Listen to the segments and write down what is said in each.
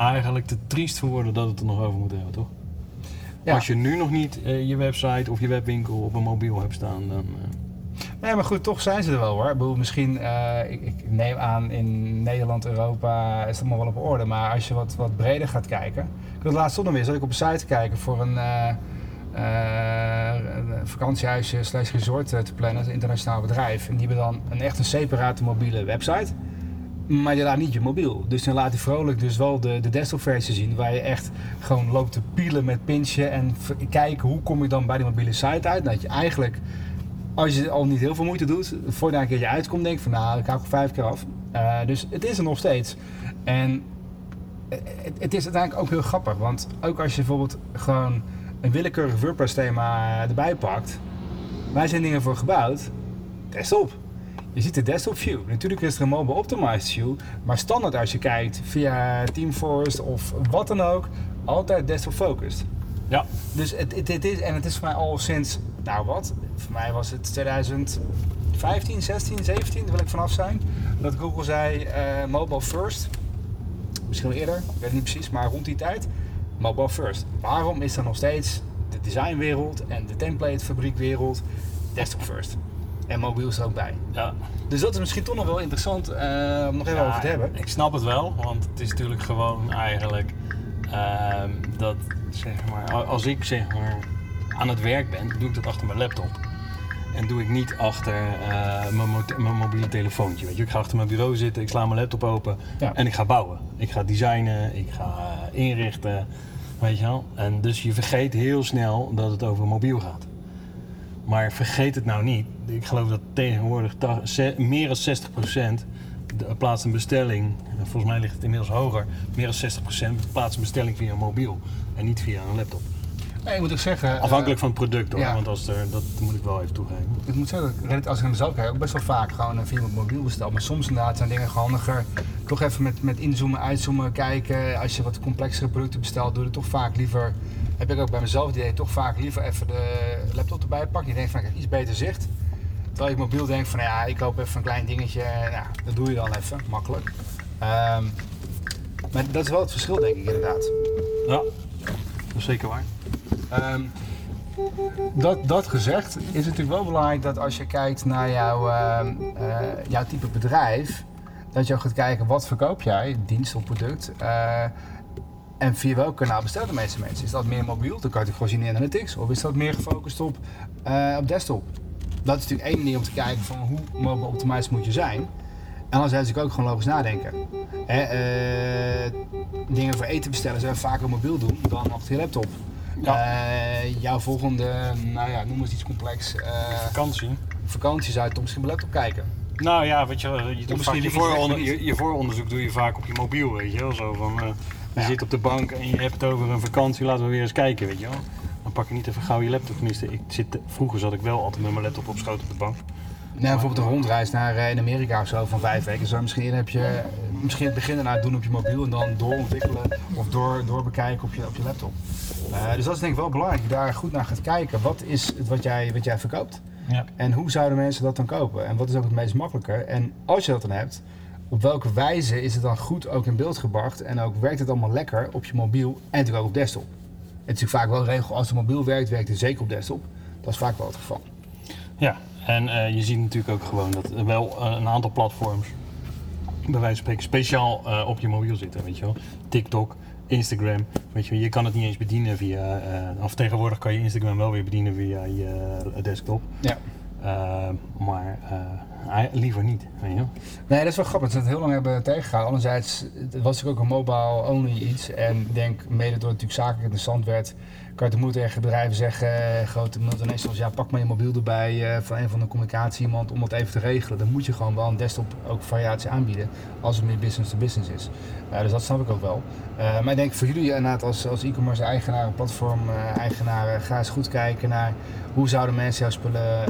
eigenlijk te triest voor worden dat het er nog over moet hebben, toch? Ja. Als je nu nog niet uh, je website of je webwinkel op een mobiel hebt staan, dan. Uh... Nee, maar goed, toch zijn ze er wel hoor. Ik bedoel, misschien, uh, ik, ik, neem aan in Nederland, Europa is het allemaal wel op orde. Maar als je wat, wat breder gaat kijken. Ik wil laatst nog weer, zat ik op een site kijken voor een, een vakantiehuisje slash resort te plannen, een internationaal bedrijf. En die hebben dan een echt een separate mobiele website. Maar je laat niet je mobiel. Dus dan laat hij vrolijk dus wel de, de desktop versie zien. Waar je echt gewoon loopt te pielen met pinchen. En kijken hoe kom je dan bij die mobiele site uit. Dat je eigenlijk, als je al niet heel veel moeite doet. Voordat je een keertje uitkomt denk van nou ik hou vijf keer af. Uh, dus het is er nog steeds. En het, het, is uiteindelijk ook heel grappig. Want ook als je bijvoorbeeld gewoon een willekeurig WordPress thema erbij pakt. Wij zijn dingen voor gebouwd. Desktop. Je ziet de desktop view. Natuurlijk is er een mobile optimized view, maar standaard als je kijkt via Teamforce of wat dan ook, altijd desktop focused. Ja. Dus het, het, het, is, en het is voor mij al sinds, nou wat, voor mij was het 2015, 16, 17, daar wil ik vanaf zijn, dat Google zei uh, mobile first. Misschien wel eerder, ik weet het niet precies, maar rond die tijd, mobile first. Waarom is er nog steeds de designwereld en de templatefabriekwereld desktop first? En mobiel is er ook bij. Ja. Dus dat is misschien toch nog wel interessant uh, om nog even ja, over te hebben. Ik snap het wel, want het is natuurlijk gewoon eigenlijk uh, dat zeg maar, als ik zeg maar aan het werk ben, doe ik dat achter mijn laptop. En doe ik niet achter uh, mijn, mo mijn, mobiele telefoontje. Weet je. Ik ga achter mijn bureau zitten, ik sla mijn laptop open ja. en ik ga bouwen. Ik ga designen, ik ga inrichten. Weet je wel? En dus je vergeet heel snel dat het over mobiel gaat. Maar vergeet het nou niet. Ik geloof dat tegenwoordig meer dan 60% plaatst een bestelling. Volgens mij ligt het inmiddels hoger. Meer dan 60% plaatst een bestelling via een mobiel. En niet via een laptop. Nee, ik moet ook zeggen... Afhankelijk van het product hoor. Ja. Want als er, dat moet ik wel even toegeven. Ik moet zeggen, als ik naar mezelf kijk, ook best wel vaak gewoon via mijn mobiel bestel. Maar soms inderdaad zijn dingen handiger. Toch even met, met inzoomen, uitzoomen, kijken. Als je wat complexere producten bestelt, doe je toch vaak liever heb ik ook bij mezelf het idee toch vaak liever even de laptop erbij pakken. Je denkt van ik heb iets beter zicht. Terwijl ik mobiel denk van ja, ik koop even een klein dingetje. Nou, dat doe je dan even, makkelijk. Um, maar dat is wel het verschil denk ik inderdaad. Ja, dat is zeker waar. Um, dat, dat gezegd is het natuurlijk wel belangrijk dat als je kijkt naar jouw, uh, uh, jouw type bedrijf, dat je ook gaat kijken wat verkoop jij, dienst of product. Uh, en via welk kanaal bestellen de meeste mensen? Is dat meer mobiel? Dan kan je het gewoon zien in analytics. Of is dat meer gefocust op, uh, op desktop? Dat is natuurlijk één manier om te kijken van hoe mobile optimized moet je zijn. En dan zijn ze ook gewoon logisch nadenken. Hè, uh, dingen voor eten bestellen zijn vaker mobiel doen dan op je laptop. Ja. Uh, jouw volgende, nou ja, noem eens iets complex. vakantie. Vakantie zou je toch misschien op laptop kijken. Nou ja, weet je, je, doet je, vooronder, je, je, vooronderzoek doe je vaak op je mobiel, weet je wel. Zo van, je zit op de bank en je hebt het over een vakantie, laten we weer eens kijken, weet je wel. Dan pak je niet even gauw je laptop. Tenminste, ik zit, vroeger zat ik wel altijd met mijn laptop op schoot op de bank. Nou, bijvoorbeeld een rondreis naar eh, in Amerika of zo van vijf weken. Zo misschien heb je misschien het begin daarna doen op je mobiel en dan doorontwikkelen of door, doorbekijken op je, op je laptop. Uh, dus dat is denk ik wel belangrijk, dat je daar goed naar gaat kijken. Wat is het wat jij, wat jij verkoopt? Ja. En hoe zouden mensen dat dan kopen? En wat is ook het meest makkelijke? En als je dat dan hebt, op welke wijze is het dan goed ook in beeld gebracht en ook werkt het allemaal lekker op je mobiel en natuurlijk ook op desktop. Het is natuurlijk vaak wel een regel, als het mobiel werkt, werkt het zeker op desktop. Dat is vaak wel het geval. Ja, en eh, je ziet natuurlijk ook gewoon dat er wel eh, een aantal platforms, bij wijze van spreken, speciaal eh, op je mobiel zitten. Weet je wel? TikTok, Instagram. Weet je, wel, je kan het niet eens bedienen via. of tegenwoordig kan je Instagram wel weer bedienen via je desktop. Ja. Maar liever niet. Weet je? Nee, dat is wel grappig dat ze het heel lang hebben tegengehouden. Anderzijds was natuurlijk ook een mobile-only iets. En ik denk, mede door het natuurlijk zakelijk interessant werd, kan je het tegen bedrijven zeggen, grote multinationals, ja, pak maar je mobiel erbij eh, van een van de communicatie iemand om dat even te regelen. Dan moet je gewoon wel een desktop ook variatie aanbieden als het meer business to business is. Dus dat snap ik ook wel. Eh, maar ik denk voor jullie inderdaad als, als e-commerce eigenaar, platform eh, eigenaar, ga eens goed kijken naar hoe zouden mensen jouw spullen,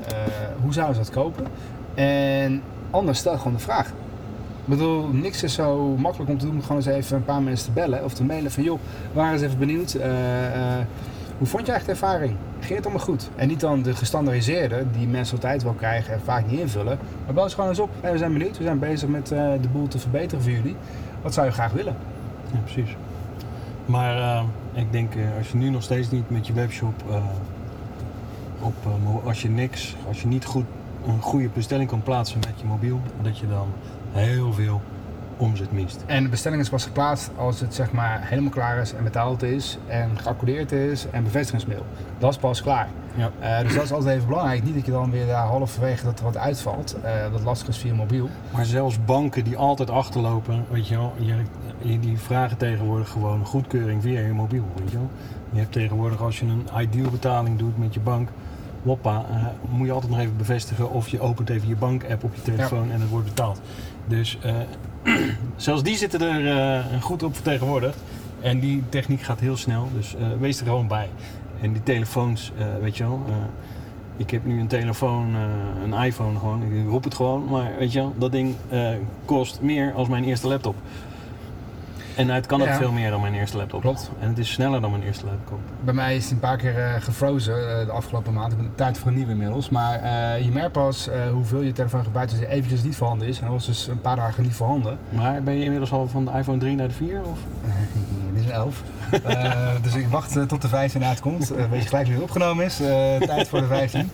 hoe zouden ze dat kopen? En anders stel gewoon de vraag. Ik bedoel, niks is zo makkelijk om te doen. Gewoon eens even een paar mensen te bellen of te mailen van joh, waren eens even benieuwd. eh, eh, hoe vond je eigenlijk de ervaring? Ging het allemaal goed? En niet dan de gestandaardiseerde, die mensen altijd wel krijgen en vaak niet invullen. Maar bel eens gewoon eens op. Hey, we zijn benieuwd. We zijn bezig met eh, de boel te verbeteren voor jullie. Wat zou je graag willen? Ja, precies. Maar ik denk, als je nu nog steeds niet met je webshop op, als je niks, als je niet goed een goede bestelling kan plaatsen met je mobiel, dat je dan heel veel omzet mist. En de bestelling is pas geplaatst als het zeg maar helemaal klaar is en betaald is en geaccordeerd is en bevestigingsmail. Dat is pas klaar. Ja. Eh, dus dat is altijd even belangrijk. Niet dat je dan weer daar halverwege dat er wat uitvalt. eh, dat lastig is via mobiel. Maar zelfs banken die altijd achterlopen, weet je wel, je, je- die vragen tegenwoordig gewoon goedkeuring via je mobiel, weet je wel. Je hebt tegenwoordig als je een ideal betaling doet met je bank, hoppa, eh, moet je altijd nog even bevestigen of je opent even je bank-app op je telefoon en het wordt betaald. Dus eh, zelfs die zitten er eh, goed op vertegenwoordigd. En die techniek gaat heel snel, dus wees er gewoon bij. En die telefoons, weet je wel, ik heb nu een telefoon, een iPhone gewoon, ik roep het gewoon, maar weet je wel, dat ding kost meer als mijn eerste laptop. En het kan ook Ja. veel meer dan mijn eerste laptop. Klopt. En het is sneller dan mijn eerste laptop. Bij mij is het een paar keer eh, gefrozen eh, de afgelopen maand. Ik ben tijd voor een nieuwe inmiddels. Maar eh, je merkt pas hoeveel je telefoon gebruikt als hij eventjes niet voorhanden is. En dat was dus een paar dagen niet voorhanden. Maar ben je inmiddels al van de iPhone 3 naar de 4? Of? Dit is een 11. Eh, dus ik wacht tot de 15 uitkomt. Weet je gelijk wie het opgenomen is. Tijd voor de 15.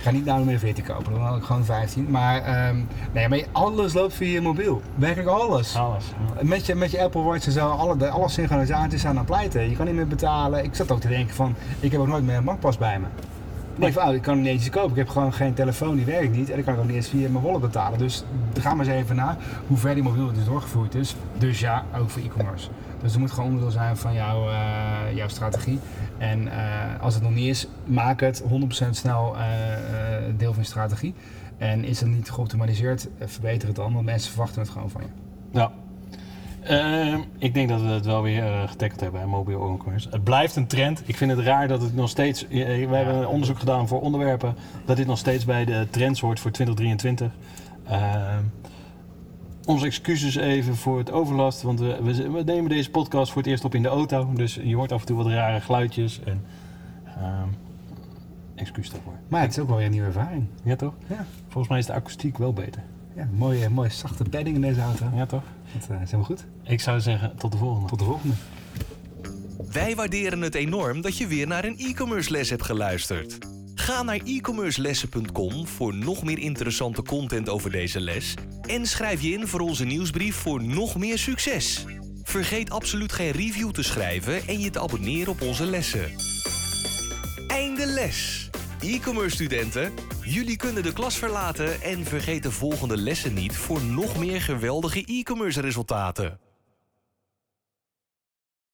Ik ga niet nou meer 14 kopen, dan had ik gewoon 15. Maar, ehm, nee, maar alles loopt via je mobiel. Werkelijk alles. Alles. Met je, met je Apple Watch en zo, alle, alle synchronisaties zijn aan het pleiten. Je kan niet meer betalen. Ik zat ook te denken van, ik heb ook nooit meer een bankpas bij me. Ik denk van, oh, ik kan niet eens kopen. Ik heb gewoon geen telefoon, die werkt niet. En ik kan ook niet eens via mijn wallet betalen. Dus ga maar eens even na hoe ver die mobiel dus doorgevoerd is. Dus ja, ook voor e-commerce. Dus het moet gewoon onderdeel zijn van jouw, eh, jouw strategie. En eh, als het nog niet is, maak het 100% snel eh, eh, deel van je strategie. En is het niet geoptimaliseerd, verbeter het dan. Want mensen verwachten het gewoon van je. Ja. Ehm, ik denk dat we het wel weer uh, getackeld hebben, hè, mobile e-commerce. Het blijft een trend. Ik vind het raar dat het nog steeds... We hebben een onderzoek gedaan voor onderwerpen... dat dit nog steeds bij de trends hoort voor 2023. Onze excuses even voor het overlast, want we, we, we nemen deze podcast voor het eerst op in de auto. Dus je hoort af en toe wat rare geluidjes. En, ehm, excuus daarvoor. Maar het is ook wel weer een nieuwe ervaring. Ja, toch? Ja. Volgens mij is de akoestiek wel beter. Ja, mooie, mooie zachte padding in deze auto. Ja, toch? Dat uh, is helemaal goed. Ik zou zeggen, tot de volgende. Tot de volgende. Wij waarderen het enorm dat je weer naar een e-commerce les hebt geluisterd. Ga naar e-commercelessen.com voor nog meer interessante content over deze les en schrijf je in voor onze nieuwsbrief voor nog meer succes. Vergeet absoluut geen review te schrijven en je te abonneren op onze lessen. Einde les. E-commerce studenten, jullie kunnen de klas verlaten en vergeet de volgende lessen niet voor nog meer geweldige e-commerce resultaten.